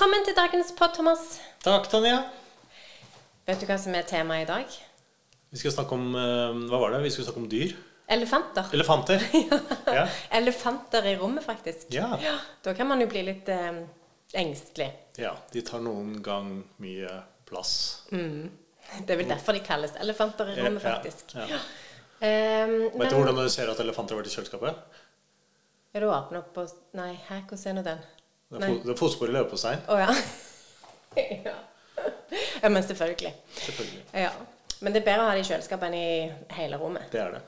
Velkommen til dagens pod, Thomas. Takk, Tanja. Vet du hva som er temaet i dag? Vi skal snakke om eh, Hva var det? Vi skulle snakke om dyr. Elefanter. Elefanter. Ja. Elefanter i rommet, faktisk. Ja. Da kan man jo bli litt eh, engstelig. ja. De tar noen gang mye plass. Det er vel derfor de kalles elefanter i rommet, faktisk. Ja. Um, Vet du hvordan du ser at elefanter har vært i kjøleskapet? Ja, du åpner opp på Nei, her, hvordan er nå den? Det er, Nei. løper på er fotspor i løpestein. Å ja. ja. Ja, men selvfølgelig. Selvfølgelig. Ja. Men det er bedre å ha det i kjøleskapet enn i hele rommet. Det er det.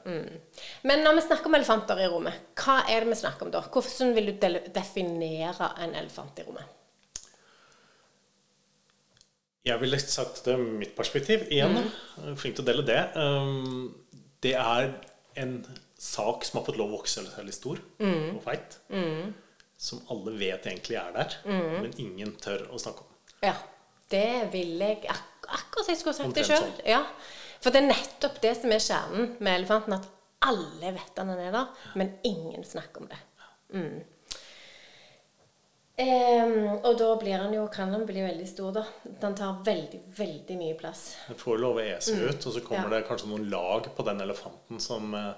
Men når vi snakker om elefanter i rommet, hva er det vi snakker om da? Hvordan vil du definere en elefant i rommet? Jeg ville sagt det mitt perspektiv igjen. Mm. Flink til å dele det. Um, det er en sak som har fått lov å vokse seg litt stor og feit. Som alle vet egentlig er der, men ingen tør å snakke om. Ja, det ville jeg ak akkurat jeg skulle sagt det sjøl. sånn. Ja. For det er nettopp det som er kjernen med elefanten, at alle vet at den er der, men ingen snakker om det. Mm. Um, og da blir han jo, kan han bli veldig stor, da. Den tar veldig, veldig mye plass. Den får lov å ese ut, og så kommer Ja. det kanskje noen lag på den elefanten som, eh,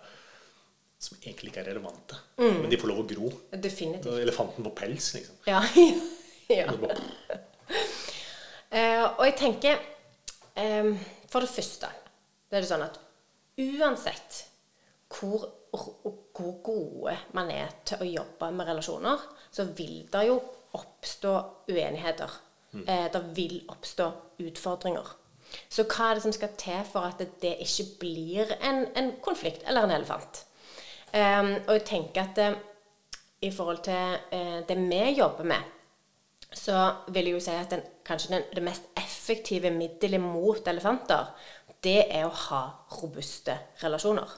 som egentlig ikke er relevante. Men de får lov å gro. Definitivt. Elefanten får pels, liksom. Ja. ja. Eh, og jeg tenker um, For det første det er det sånn at uansett hvor, hvor gode man er til å jobbe med relasjoner, så vil det jo oppstå uenigheter. Eh, det vil oppstå utfordringer. Så hva er det som skal til for at det ikke blir en, en konflikt eller en elefant? Em, og jeg tenker at uh, i forhold til uh, det vi jobber med, så vil jeg jo si at den, kanskje den, det mest effektive middelet mot elefanter, det er å ha robuste relasjoner.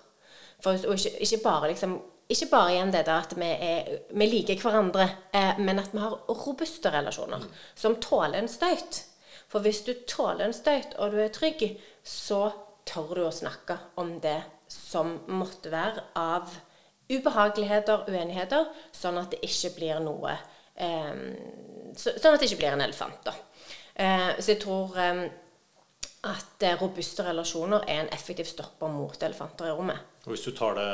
For, og ikke, ikke bare liksom ikke bare igjen det der at vi, er, vi liker hverandre, eh, men at vi har robuste relasjoner som tåler en støyt. For hvis du tåler en støyt, og du er trygg, så tør du å snakke om det som måtte være av ubehageligheter, uenigheter, sånn at det ikke blir noe eh, så, Sånn at det ikke blir en elefant, da. Eh, så jeg tror eh, at robuste relasjoner er en effektiv stopper mot elefanter i rommet. Og hvis du tar det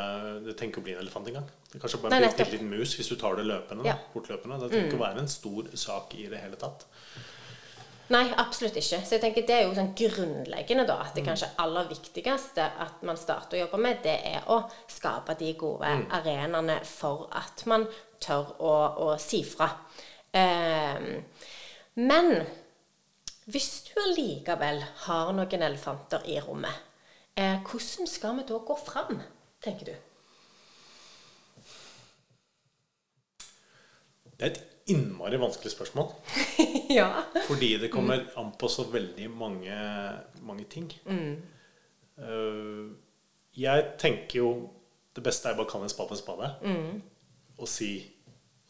Det trenger ikke å bli en elefant engang. Det er kanskje bare en bitte liten mus hvis du tar det løpende. Ja. Mm. Fortløpende. Det trenger ikke å være en stor sak i det hele tatt. Nei, absolutt ikke. Så jeg tenker det er jo sånn grunnleggende, da. At det kanskje aller viktigste at man starter å jobbe med, det er å skape de gode arenaene for at man tør å, å si fra. Um, men hvis du allikevel har noen elefanter i rommet, eh, hvordan skal vi da gå fram, tenker du? Det er et innmari vanskelig spørsmål. ja. Fordi det kommer an på så veldig mange, mange ting. Mm. Uh, jeg tenker jo det beste er bare å kalle en spade en spade. Mm. Og si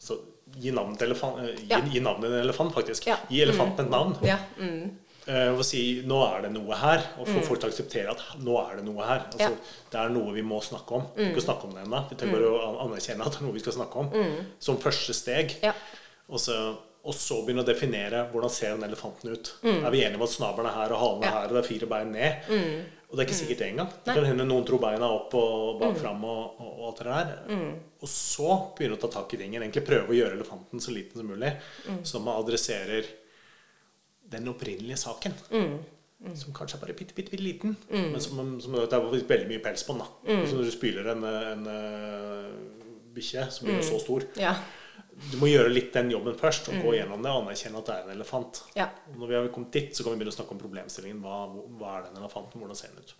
så, Gi navn til elefant, uh, gi, Ja. gi navnet en elefant, faktisk. Ja. Gi elefanten et navn. ja. Mm. Eh, og si nå er det noe her, og få folk til å akseptere at nå er det noe her. Altså. Det er noe vi må snakke om. Vi kan snakke om det ennå. Vi trenger bare å anerkjenne at det er noe vi skal snakke om. Som første steg. Og, så, og så begynne å definere hvordan ser den elefanten ut. Er vi enige om at snabelen er her og halen er Ja. her, og det er fire bein ned? Og det er ikke sikkert det engang. Det kan hende noen tror beina opp og bak fram og, og, og alt det der. Og så begynne å ta tak i tingen. Egentlig prøve å gjøre elefanten så liten som mulig. Så man adresserer den opprinnelige saken. Som kanskje er bare bitte, bitte, bitte liten, men som, som det er veldig mye pels på den. da. Så når du spyler en, en, en bikkje som blir så stor ja. Du må gjøre litt den jobben først, og gå gjennom det og anerkjenne at det er en elefant. Ja. Når vi har kommet dit, så kan vi begynne å snakke om problemstillingen. Hva, hva er den elefanten? Hvordan ser den ut?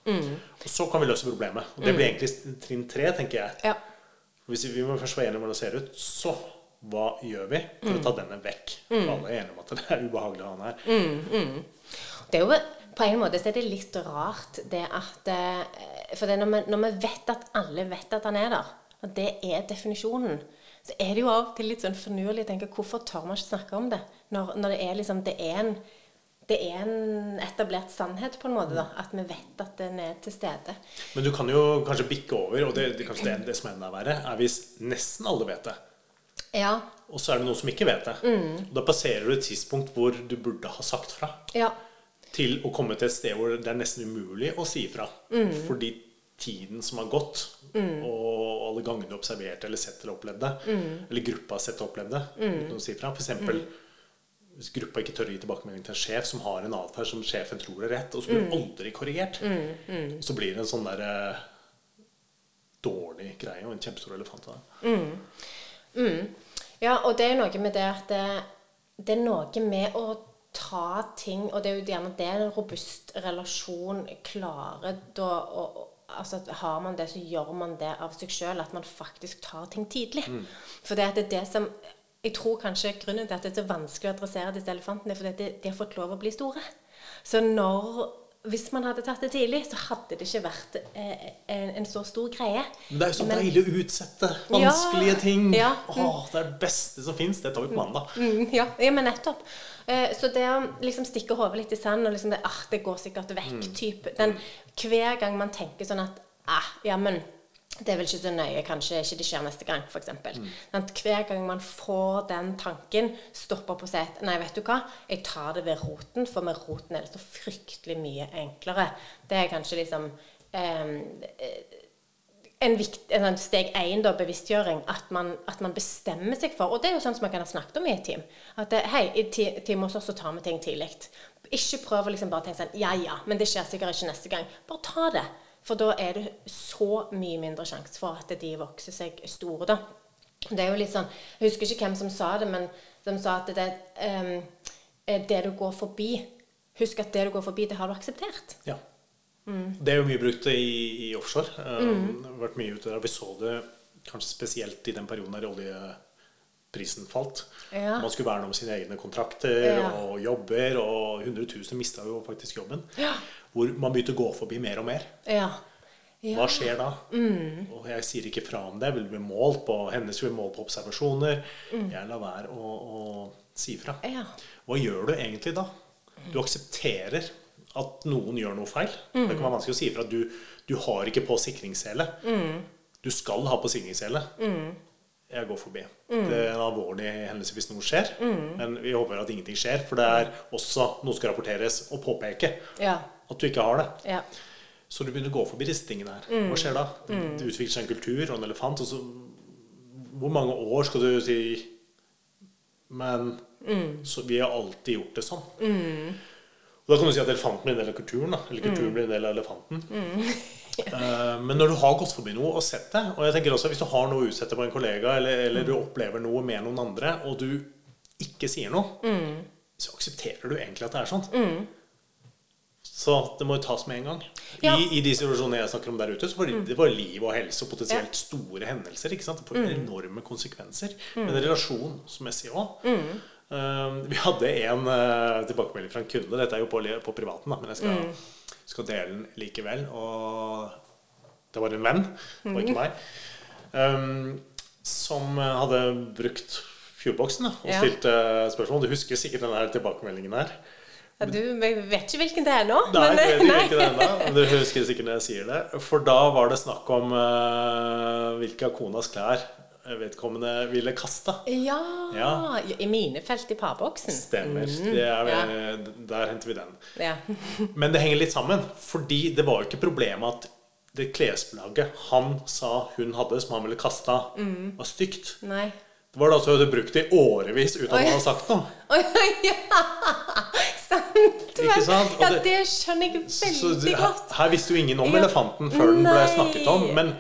Og så kan vi løse problemet. Og det blir egentlig trinn tre, tenker jeg. ja. Hvis vi må først være enige om hvordan det ser ut, så hva gjør vi for å ta denne vekk? For alle er enige om at det er ubehagelig å ha den her. Det er jo på en måte så er det litt rart det at eh, For det når, vi, når vi vet at alle vet at han er der, og det er definisjonen, så er det jo av og til litt sånn finurlig å tenke hvorfor tør man ikke snakke om det? Når, når det er liksom Det er en det er en etablert sannhet, på en måte, da, at vi vet at den er til stede. Men du kan jo kanskje bikke over, og det, det kanskje det, det som er enda verre, er hvis nesten alle vet det. Ja. Og så er det noen som ikke vet det. Og da passerer du et tidspunkt hvor du burde ha sagt fra. Ja. Til å komme til et sted hvor det er nesten umulig å si fra. Fordi tiden som har gått, og alle gangene du har observert eller sett eller opplevde, det, eller gruppa har sett og opplevd det, uten å si fra. For eksempel hvis gruppa ikke tør å gi tilbakemelding til en sjef som har en atferd som sjefen tror er rett, og så blir det aldri korrigert, så blir det en sånn der eh, dårlig greie og en kjempestor elefant. Ja, og det er jo noe med det at det, det er noe med å ta ting Og det er jo gjerne det en robust relasjon klarer da å- Altså Har man det, så gjør man det av seg sjøl. At man faktisk tar ting tidlig. For det, det er det som Jeg tror kanskje grunnen til at det er så vanskelig å adressere disse elefantene, er fordi de har fått lov å bli store. Så når Hvis man hadde tatt det tidlig, så hadde det ikke vært eh, en, en så stor greie. Men det er jo så Men- deilig å utsette vanskelige Ja, ting. ja. Åh, det er det beste som fins. Det tar vi på mandag. Mm, ja, ja, men nettopp. Eh, så det å liksom stikke hodet litt i sanden og liksom det, ah, det går sikkert vekk, type mm. Hver gang man tenker sånn at ah, ja, men det er vel ikke så nøye, kanskje ikke det skjer neste gang, f.eks. Mm. Hver gang man får den tanken, stopper på seg at nei, vet du hva, jeg tar det ved roten, for med roten er det så fryktelig mye enklere. Det er kanskje liksom eh, en, vikt, en sånn steg én, da, bevisstgjøring, at man, at man bestemmer seg for Og det er jo sånn som man kan ha snakket om i et team. At det, hei, i team hos oss så tar vi ting tidlig. Ikke prøv å liksom bare tenke sånn Ja, ja, men det skjer sikkert ikke neste gang. Bare ta det. For da er det så mye mindre sjanse for at de vokser seg store, da. Det er jo litt sånn Jeg husker ikke hvem som sa det, men de sa at det, eh, det du går forbi Husk at det du går forbi, det har du akseptert. Ja. Mm. Det er jo mye brukt i, i offshore. Um, har vært mye ute der. Vi så det kanskje spesielt i den perioden der oljeprisen falt. Ja. Man skulle verne om sine egne kontrakter Ja. og jobber, og 100 000 mista jo faktisk jobben. Ja. Hvor man begynte å gå forbi mer og mer. Ja. ja. Hva skjer da? Og jeg sier ikke fra om det. Vil bli målt på hennes vil bli målt på observasjoner. Jeg lar være å, å si fra. Ja. Hva gjør du egentlig da? Du aksepterer at noen gjør noe feil. Det kan være vanskelig å si fra du, du har ikke på sikringssele. Du skal ha på sikringssele. Jeg går forbi. Det er en alvorlig hendelse hvis noe skjer. Men vi håper at ingenting skjer, for det er også noe skal rapporteres og påpeke Ja. At du ikke har det. Ja. Så du begynner å gå forbi disse tingene her. Hva skjer da? Det utvikler seg en kultur og en elefant. Og så, hvor mange år skal du si Men så, vi har alltid gjort det sånn. Og da kan du si at elefanten blir en del av kulturen. Da. Eller kulturen blir en del av elefanten. uh, Men når du har gått forbi noe og sett det Og jeg tenker også hvis du har noe å utsette på en kollega, eller, eller du opplever noe med noen andre, og du ikke sier noe, så aksepterer du egentlig at det er sånn. Så det må jo tas med en gang. Ja. I, I de situasjonene jeg snakker om der ute, så var det, det var liv og helse og potensielt store hendelser. ikke sant? Det får enorme konsekvenser. Men relasjonsmessig òg. vi hadde en uh, tilbakemelding fra en kunde. Dette er jo på, på privaten, da, men jeg skal, skal dele den likevel. Og det var en venn, det var ikke meg, um, som eh, hadde brukt Fuelboxen og Ja. stilte spørsmål. Du husker sikkert den tilbakemeldingen her. Ja, du, jeg vet ikke hvilken det er nå. Nei, men, jeg vet ikke hvilken det er ennå. men Du husker sikkert når jeg sier det. For da var det snakk om uh, hvilke av konas klær vedkommende ville kaste. Ja, Ja. I minefelt i parboksen. Stemmer. Det er, Der henter vi den. Ja. Men det henger litt sammen. Fordi det var jo ikke problemet at det klesplagget han sa hun hadde, som han ville kasta, var stygt. Nei. Det var det altså hun hadde brukt i årevis uten at han hadde sagt noe. Oi, ja! Sant. Ikke sant? Og Ja, det- det skjønner jeg Så veldig godt. her visste jo ingen om elefanten før den ble snakket om. Men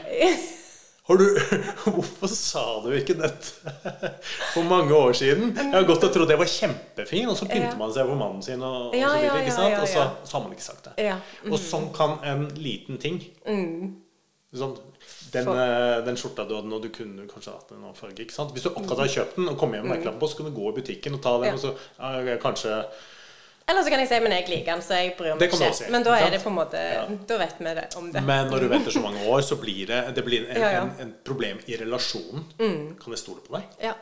Har du, hvorfor sa du ikke dette for mange år siden? Jeg har gått og trodd det var kjempefin, og så pynter man seg for mannen sin. Og, og så videre, ikke sant? Og så, så har man ikke sagt det. Og sånn kan en liten ting sånn, den, eh, den skjorta du hadde nå, du kunne kanskje hatt en annen farge. Hvis du akkurat har kjøpt den og kommer hjem med merkelappen på, så kan du gå i butikken og ta den, Ja. og så ja, kanskje Eller så kan jeg si men jeg liker den, så jeg bryr meg ikke. si, Men da er sant? det på en måte Ja. Da vet vi det om det. Men når du venter så mange år, så blir det, det blir en, Ja, ja. En, en problem i relasjonen. Kan jeg stole på deg? Ja.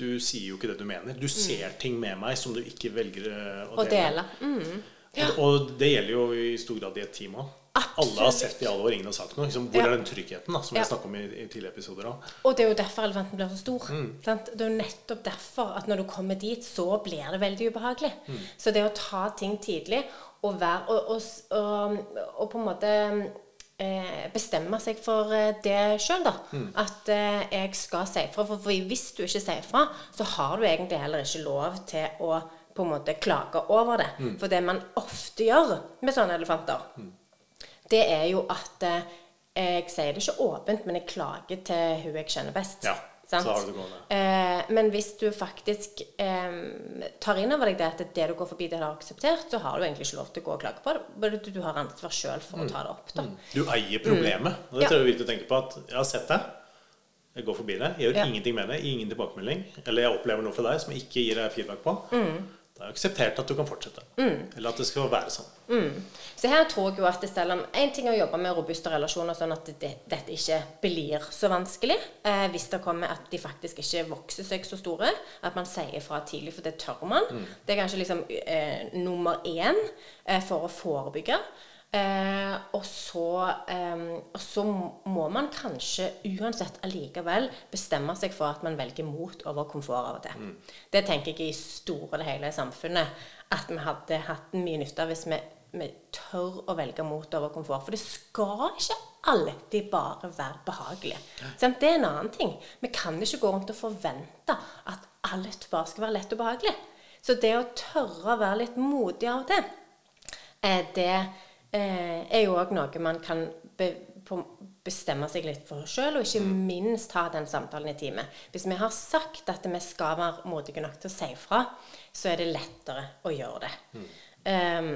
Du sier jo ikke det du mener. Du ser ting med meg som du ikke velger å å Å dele. Mm. Og, og det gjelder jo i stor grad i et team òg. Alle har sett i alle år, ingen har sagt noe. Liksom, hvor Ja. er den tryggheten da, som Ja. jeg snakket om i, i tidligere episoder? da? Og det er jo derfor elefanten blir så stor. Mm. Det er jo nettopp derfor at når du kommer dit, så blir det veldig ubehagelig. Mm. Så det å ta ting tidlig og, være, og, og, og, på en måte eh, bestemme seg for eh, det sjøl, da. Mm. At eh, jeg skal si fra. For, for hvis du ikke sier fra, så har du egentlig heller ikke lov til å på en måte klage over det. Mm. For det man ofte gjør med sånne elefanter, det er jo at eh, jeg sier det ikke åpent, men jeg klager til hun jeg kjenner best. Ja, Sant? så har du det gående. Eh, men hvis du faktisk eh, tar inn over deg det at det du går forbi, det du har akseptert, så har du egentlig ikke lov til å gå og klage på det. Du, du har ansvar sjøl for å ta det opp. da. Du eier problemet. Og det Ja. tror jeg er viktig å tenke på. at Jeg har sett det. Jeg går forbi det. Jeg gjør Ja. ingenting med det. Ingen tilbakemelding. Eller jeg opplever noe fra deg som jeg ikke gir deg feedback på. Mm. Da er akseptert at du kan fortsette. Eller at det skal være sånn. Så her tror jeg jo at det selv om En ting er å jobbe med robuste relasjoner, sånn at det, dette ikke blir så vanskelig. Eh, hvis det kommer at de faktisk ikke vokser seg så store. At man sier fra tidlig, for det tør man. Det er kanskje liksom eh, nummer én eh, for å forebygge. Eh, og, så, eh, og så må man kanskje uansett allikevel bestemme seg for at man velger mot over komfort av og til. Det tenker jeg i store og hele samfunnet at vi hadde hatt mye nytte av hvis vi, vi tør å velge mot over komfort. For det skal ikke alltid bare være behagelig. Sant? Det er en annen ting. Vi kan ikke gå rundt og forvente at alt bare skal være lett og behagelig. Så det å tørre å være litt modig av og til, eh, det eh, er jo òg noe man kan be, på, bestemme seg litt for sjøl, og ikke minst ha den samtalen i time. Hvis vi har sagt at vi skal være modige nok til å si fra, så er det lettere å gjøre det. Um,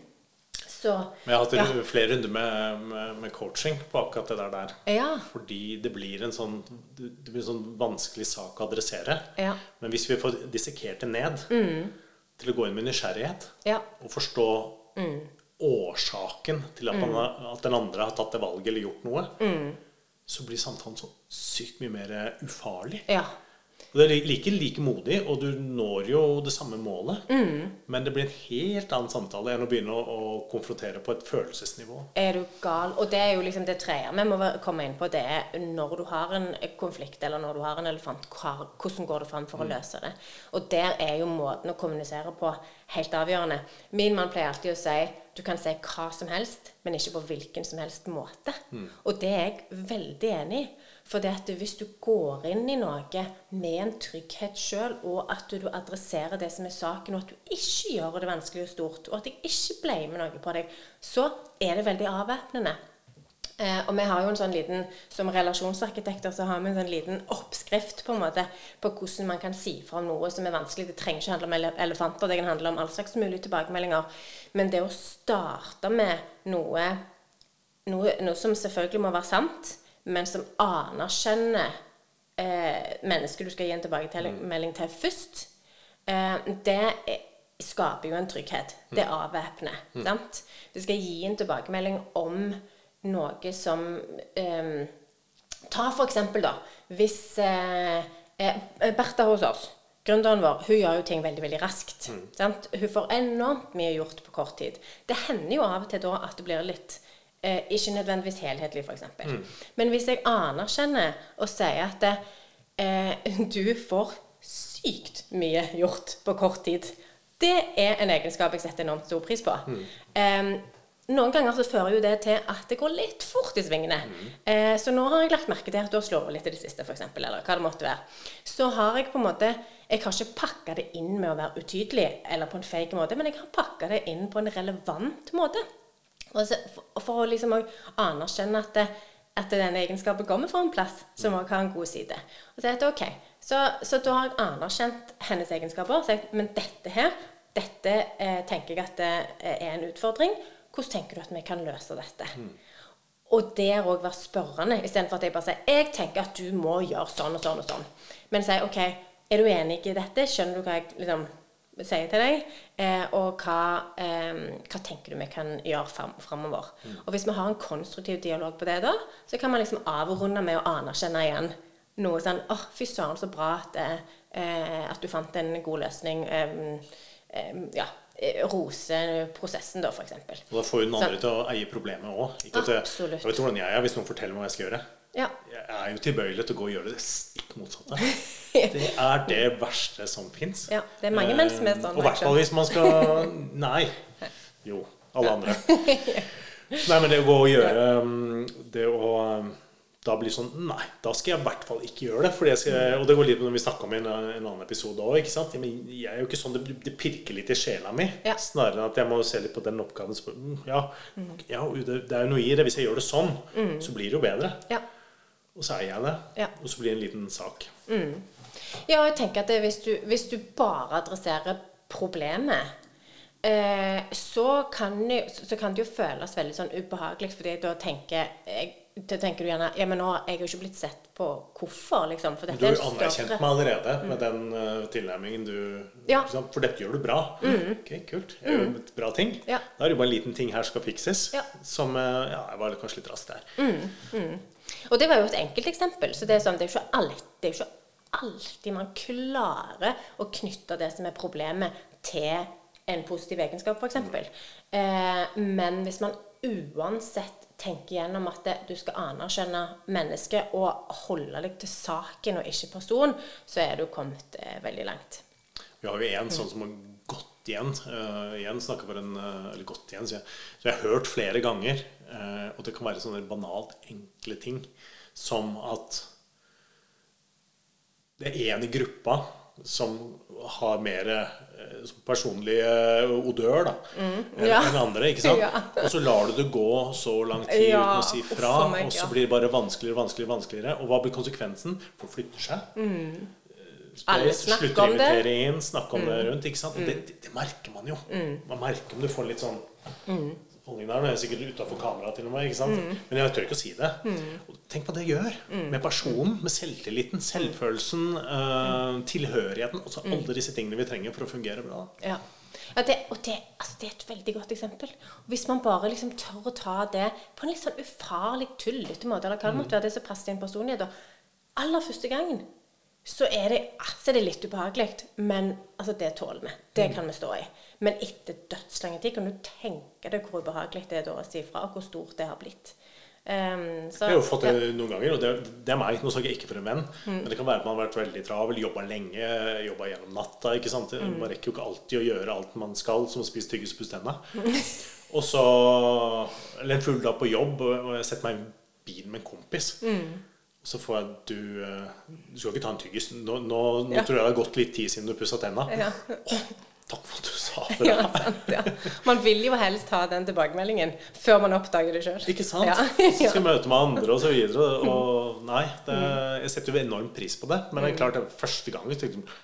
så Men jeg har hatt ja. flere runder med, med, med coaching på akkurat det der. der. Ja. Fordi det blir en sånn Det blir en sånn vanskelig sak å adressere. Ja. Men hvis vi får dissekert det ned til å gå inn med nysgjerrighet Ja. og forstå årsaken til at, man, at den andre har tatt det valget eller gjort noe, så blir samtalen så sykt mye mer ufarlig. ja. Og det er like, like modig, og du når jo det samme målet. Men det blir en helt annen samtale enn å begynne å, å konfrontere på et følelsesnivå. Er du gal? Og det er jo liksom det tredje vi må komme inn på. Det er når du har en konflikt, eller når du har en elefant, hvordan går du fram for å løse det? Og der er jo måten å kommunisere på helt avgjørende. Min mann pleier alltid å si du kan si hva som helst, men ikke på hvilken som helst måte. Og det er jeg veldig enig i. For at hvis du går inn i noe med en trygghet sjøl, og at du adresserer det som er saken, og at du ikke gjør det vanskelig og stort, og at jeg ikke blamer noe på deg, så er det veldig avvæpnende. Eh, og vi har jo en sånn liten, Som relasjonsarkitekter så har vi en sånn liten oppskrift på en måte på hvordan man kan si fra om noe som er vanskelig. Det trenger ikke handle om ele- elefanter, det kan handle om all slags mulige tilbakemeldinger. Men det å starte med noe, noe, noe som selvfølgelig må være sant, men som anerkjenner eh, mennesket du skal gi en tilbakemelding til først, eh, det er, skaper jo en trygghet. Det avvæpner. sant? Du skal gi en tilbakemelding om noe som eh, Ta for eksempel, da. Hvis eh, eh, Bertha hos oss, gründeren vår, hun gjør jo ting veldig veldig raskt. Sant? Hun får enormt mye gjort på kort tid. Det hender jo av og til da at det blir litt eh, Ikke nødvendigvis helhetlig, f.eks. Mm. Men hvis jeg anerkjenner og sier at eh, du får sykt mye gjort på kort tid, det er en egenskap jeg setter enormt stor pris på. Eh, noen ganger så fører jo det til at det går litt fort i svingene. Eh, så nå har jeg lagt merke til at du har slått litt i det siste, f.eks., eller hva det måtte være. Så har jeg på en måte Jeg har ikke pakka det inn med å være utydelig eller på en fake måte, men jeg har pakka det inn på en relevant måte. Og så, for, for å liksom anerkjenne at, det, at denne egenskapen kommer fra en plass som også har en god side. Og så er det ok. Så, så da har jeg anerkjent hennes egenskaper og sagt men dette her, dette eh, tenker jeg at det er en utfordring. Hvordan tenker du at vi kan løse dette? Og der òg være spørrende, istedenfor at jeg bare sier jeg tenker at du må gjøre sånn og sånn og sånn. Men si OK, er du enig i dette? Skjønner du hva jeg liksom sier til deg? Eh, og hva, eh, hva tenker du vi kan gjøre fram, framover? Og hvis vi har en konstruktiv dialog på det da, så kan man liksom avrunde med å anerkjenne igjen noe sånn Å, fy søren, så bra at, eh, at du fant en god løsning. Eh, eh, ja. rose prosessen, da, f.eks. Og da får den andre til å eie problemet òg. Jeg vet hvordan jeg er hvis noen forteller meg hva jeg skal gjøre. Ja. Jeg er jo tilbøyelig til å gå og gjøre det stikk motsatte. Det er det verste som fins. Ja, det er mange menn som er sånn, Og i hvert fall hvis man skal Nei. Jo. Alle andre. Nei, men det å gå og gjøre um, Det å um, da blir sånn Nei, da skal jeg i hvert fall ikke gjøre det. Fordi jeg skal, og det går litt på når vi snakka om i en, en annen episode òg. Jeg er jo ikke sånn, det, det pirker litt i sjela mi. Ja. Snarere enn at jeg må se litt på den oppgaven. Så, mm, ja, ja, det, det er jo noe i det. Hvis jeg gjør det sånn, så blir det jo bedre. Ja. Og så eier jeg det. Ja. Og så blir det en liten sak. Ja, og jeg tenker at det, hvis, du, hvis du bare adresserer problemet, eh, så, kan så kan det jo føles veldig sånn ubehagelig, fordi da tenker jeg da tenker du gjerne Ja, men nå har jeg jo ikke blitt sett på hvorfor, liksom. For Du dette har er jo en anerkjent meg allerede med den uh, tilnærmingen du Ja. ikke? For dette gjør du bra. Ok, kult. Jeg gjør et bra ting. Ja. Da er det jo bare en liten ting her skal fikses. Ja. Som uh, Ja, jeg var kanskje litt rask der. Og det var jo et enkelteksempel. Så det er, sånn, det er jo ikke alltid, det er jo ikke alltid man klarer å knytte det som er problemet, til en positiv egenskap, f.eks. Eh, men hvis man uansett tenker gjennom at det, du skal anerkjenne mennesket og holde deg til saken og ikke person, så er du kommet eh, veldig langt. Vi har jo en sånn som har gått igjen. Uh, igjen snakker for en uh, Eller gått igjen, sier jeg. Så jeg har hørt flere ganger. Uh, og det kan være sånne banalt enkle ting som at det er en i gruppa som har mer eh, personlig eh, odør da, Mm, ja. enn andre. ikke sant? Ja. Og så lar du det gå så lang tid Ja, uten å si fra, meg, og så blir det bare vanskeligere vanskeligere, vanskeligere. Og hva blir konsekvensen? Folk flytter seg. Mm. Space, snakker om det. Mm. snakke om det rundt. ikke sant? Mm. det, det, det merker man jo. Man merker om du får litt sånn Mm. Holdning der. Nå er sikkert utafor kamera til og med. ikke sant? Mm. Men jeg tør ikke å si det. Og tenk hva det gjør med personen, med selvtilliten, selvfølelsen, eh, tilhørigheten. Altså Mm. alle disse tingene vi trenger for å fungere bra. Ja. ja det, og det, altså det er et veldig godt eksempel. Hvis man bare liksom tør å ta det på en litt sånn ufarlig, tullete måte, eller hva det måtte være, det som passer din personlighet, da. aller første gangen, så er det, altså, det er litt ubehagelig. Men altså, det tåler vi. Det kan vi stå i. Men etter dødslange tid kan du tenke deg hvor ubehagelig det er da å si fra, og hvor stort det har blitt. Um, så, Jeg har jo fått det ja. noen ganger, og det, det er meg. Nå snakker jeg ikke for en venn. Mm. Men det kan være at man har vært veldig travel, jobba lenge, jobba gjennom natta. ikke sant? Mm. Man rekker jo ikke alltid å gjøre alt man skal, som å spise tyggis og pusse tenna. Og så Eller en full dag på jobb, og jeg setter meg i bilen med en kompis. Mm. Så får jeg du eh, Du skal ikke ta en tyggis. Nå, nå, nå Ja. tror jeg det har gått litt tid siden du pussa tenna. Ja. Takk for at du sa det. Ja, sant, ja. Man vil jo helst ha den tilbakemeldingen før man oppdager det sjøl. Ikke sant? Ja. Så skal vi møte med andre og så videre. Og nei, det, jeg setter jo enormt pris på det. Men det er klart, det første gang jeg tenkte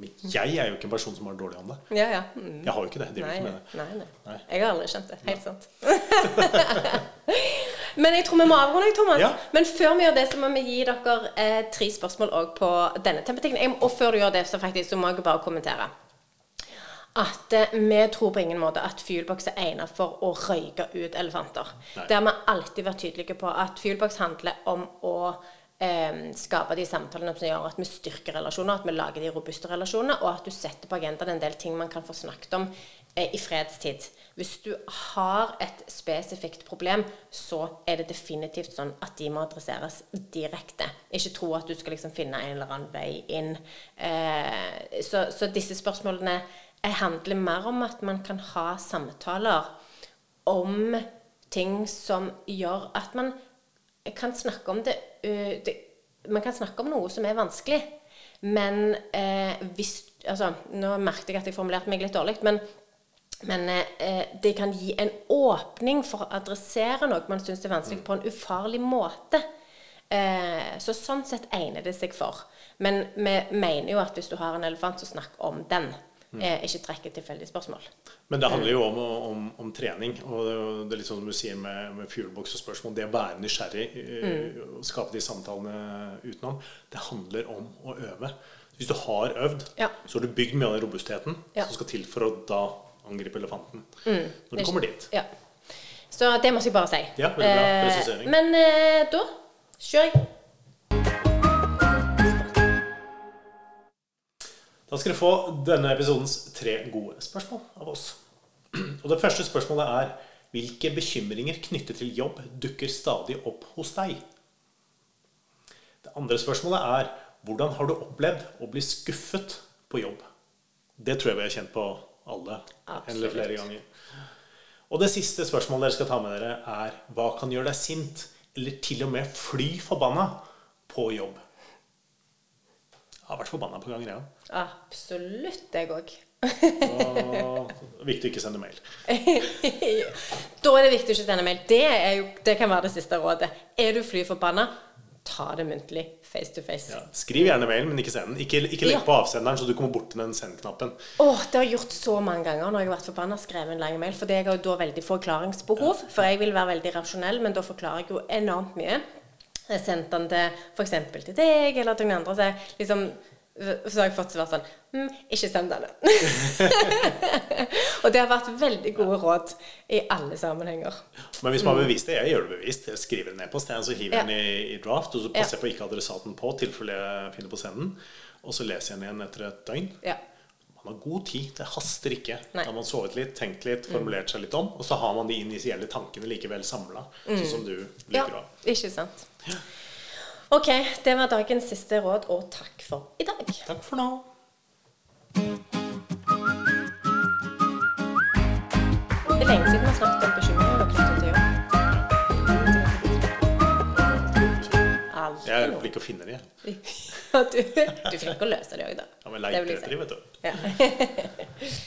men jeg er jo ikke en person som har dårlig ånde. Ja, ja. Mm. Jeg har jo ikke det. Jeg driver Nei, ikke med det. nei, nei. Nei. Jeg har aldri skjønt det. Helt sant. Men jeg tror vi må avrunde, Thomas. Ja. Men før vi gjør det, så må vi gi dere eh, tre spørsmål òg på denne tematikken. Og før du gjør det, så faktisk så må jeg bare kommentere. At eh, vi tror på ingen måte at Fuelbox er egnet for å røyke ut elefanter. Nei. Det har vi alltid vært tydelige på. At Fuelbox handler om å eh, skape de samtalene som gjør at vi styrker relasjoner, at vi lager de robuste relasjonene, og at du setter på agendaen en del ting man kan få snakket om eh, i fredstid. Hvis du har et spesifikt problem, så er det definitivt sånn at de må adresseres direkte. Ikke tro at du skal liksom finne en eller annen vei inn. Eh, så, så disse spørsmålene handler mer om at man kan ha samtaler om ting som gjør at man kan snakke om det, øh, det Man kan snakke om noe som er vanskelig, men eh, hvis altså, Nå merket jeg at jeg formulerte meg litt dårlig, men, men eh, det kan gi en åpning for å adressere noe man syns er vanskelig, på en ufarlig måte. Eh, så sånn sett egner det seg for. Men vi mener jo at hvis du har en elefant, så snakk om den. Eh, ikke trekker tilfeldige spørsmål. Men det handler jo om, om, om trening. Og det er det er litt sånn som du sier med, med fuelbox og spørsmål. Det å være nysgjerrig eh, og skape de samtalene utenom. Det handler om å øve. Hvis du har øvd, Ja. så har du bygd mye av den robustheten Ja. som skal til for å da angripe elefanten. Når du er kommer dit. Ja. Så det må jeg bare si. Ja, veldig bra Eh. Men eh, da kjører jeg. Da skal du få denne episodens tre gode spørsmål av oss. Og det første spørsmålet er hvilke bekymringer knyttet til jobb dukker stadig opp hos deg? Det andre spørsmålet er hvordan har du opplevd å bli skuffet på jobb? Det tror jeg vi har kjent på alle en eller flere ganger. Og det siste spørsmålet dere skal ta med dere, er hva kan gjøre deg sint, eller til og med fly forbanna, på jobb? Har vært forbanna på ganger, jeg ja. Absolutt, jeg òg. Og Viktig å ikke sende mail. da er det viktig å ikke sende mail. Det, jo, det kan være det siste rådet. Er du fly forbanna, ta det muntlig. Face to face. Ja, skriv gjerne mail, men ikke send den. Ikke, ikke legg Ja. på avsenderen, så du kommer bort til den send-knappen. Åh, det har jeg gjort så mange ganger når jeg har vært forbanna skrevet en lang mail. For jeg har jo da veldig forklaringsbehov. For jeg vil være veldig rasjonell, men da forklarer jeg jo enormt mye. Jeg sendte den til f.eks. til deg eller til noen andre. Så, jeg, liksom, så har jeg fått svar sånn mm, Ikke send denne. og det har vært veldig gode råd i alle sammenhenger. Men hvis man har bevisst det, jeg gjør det bevisst. Jeg skriver en e-post, så hiver jeg Mm. Ja. den i, i draft, og så passer jeg på ikke adressaten på, tilfelle jeg finner på senden. Og så leser jeg den igjen etter et døgn. Ja. Man har god tid. Det haster ikke. Nei. Da har man sovet litt, tenkt litt, formulert seg litt om, og så har man de initielle tankene likevel samla, sånn som du Mm. ja. liker å. Ikke sant. Ok, det var dagens siste råd, og takk for i dag. Takk for nå. Det er lenge siden vi har snakket om flink til å finne de. Ja, du, du er flink til å løse det òg, da. Ja, men Det leiter etter de, vet du. Ja.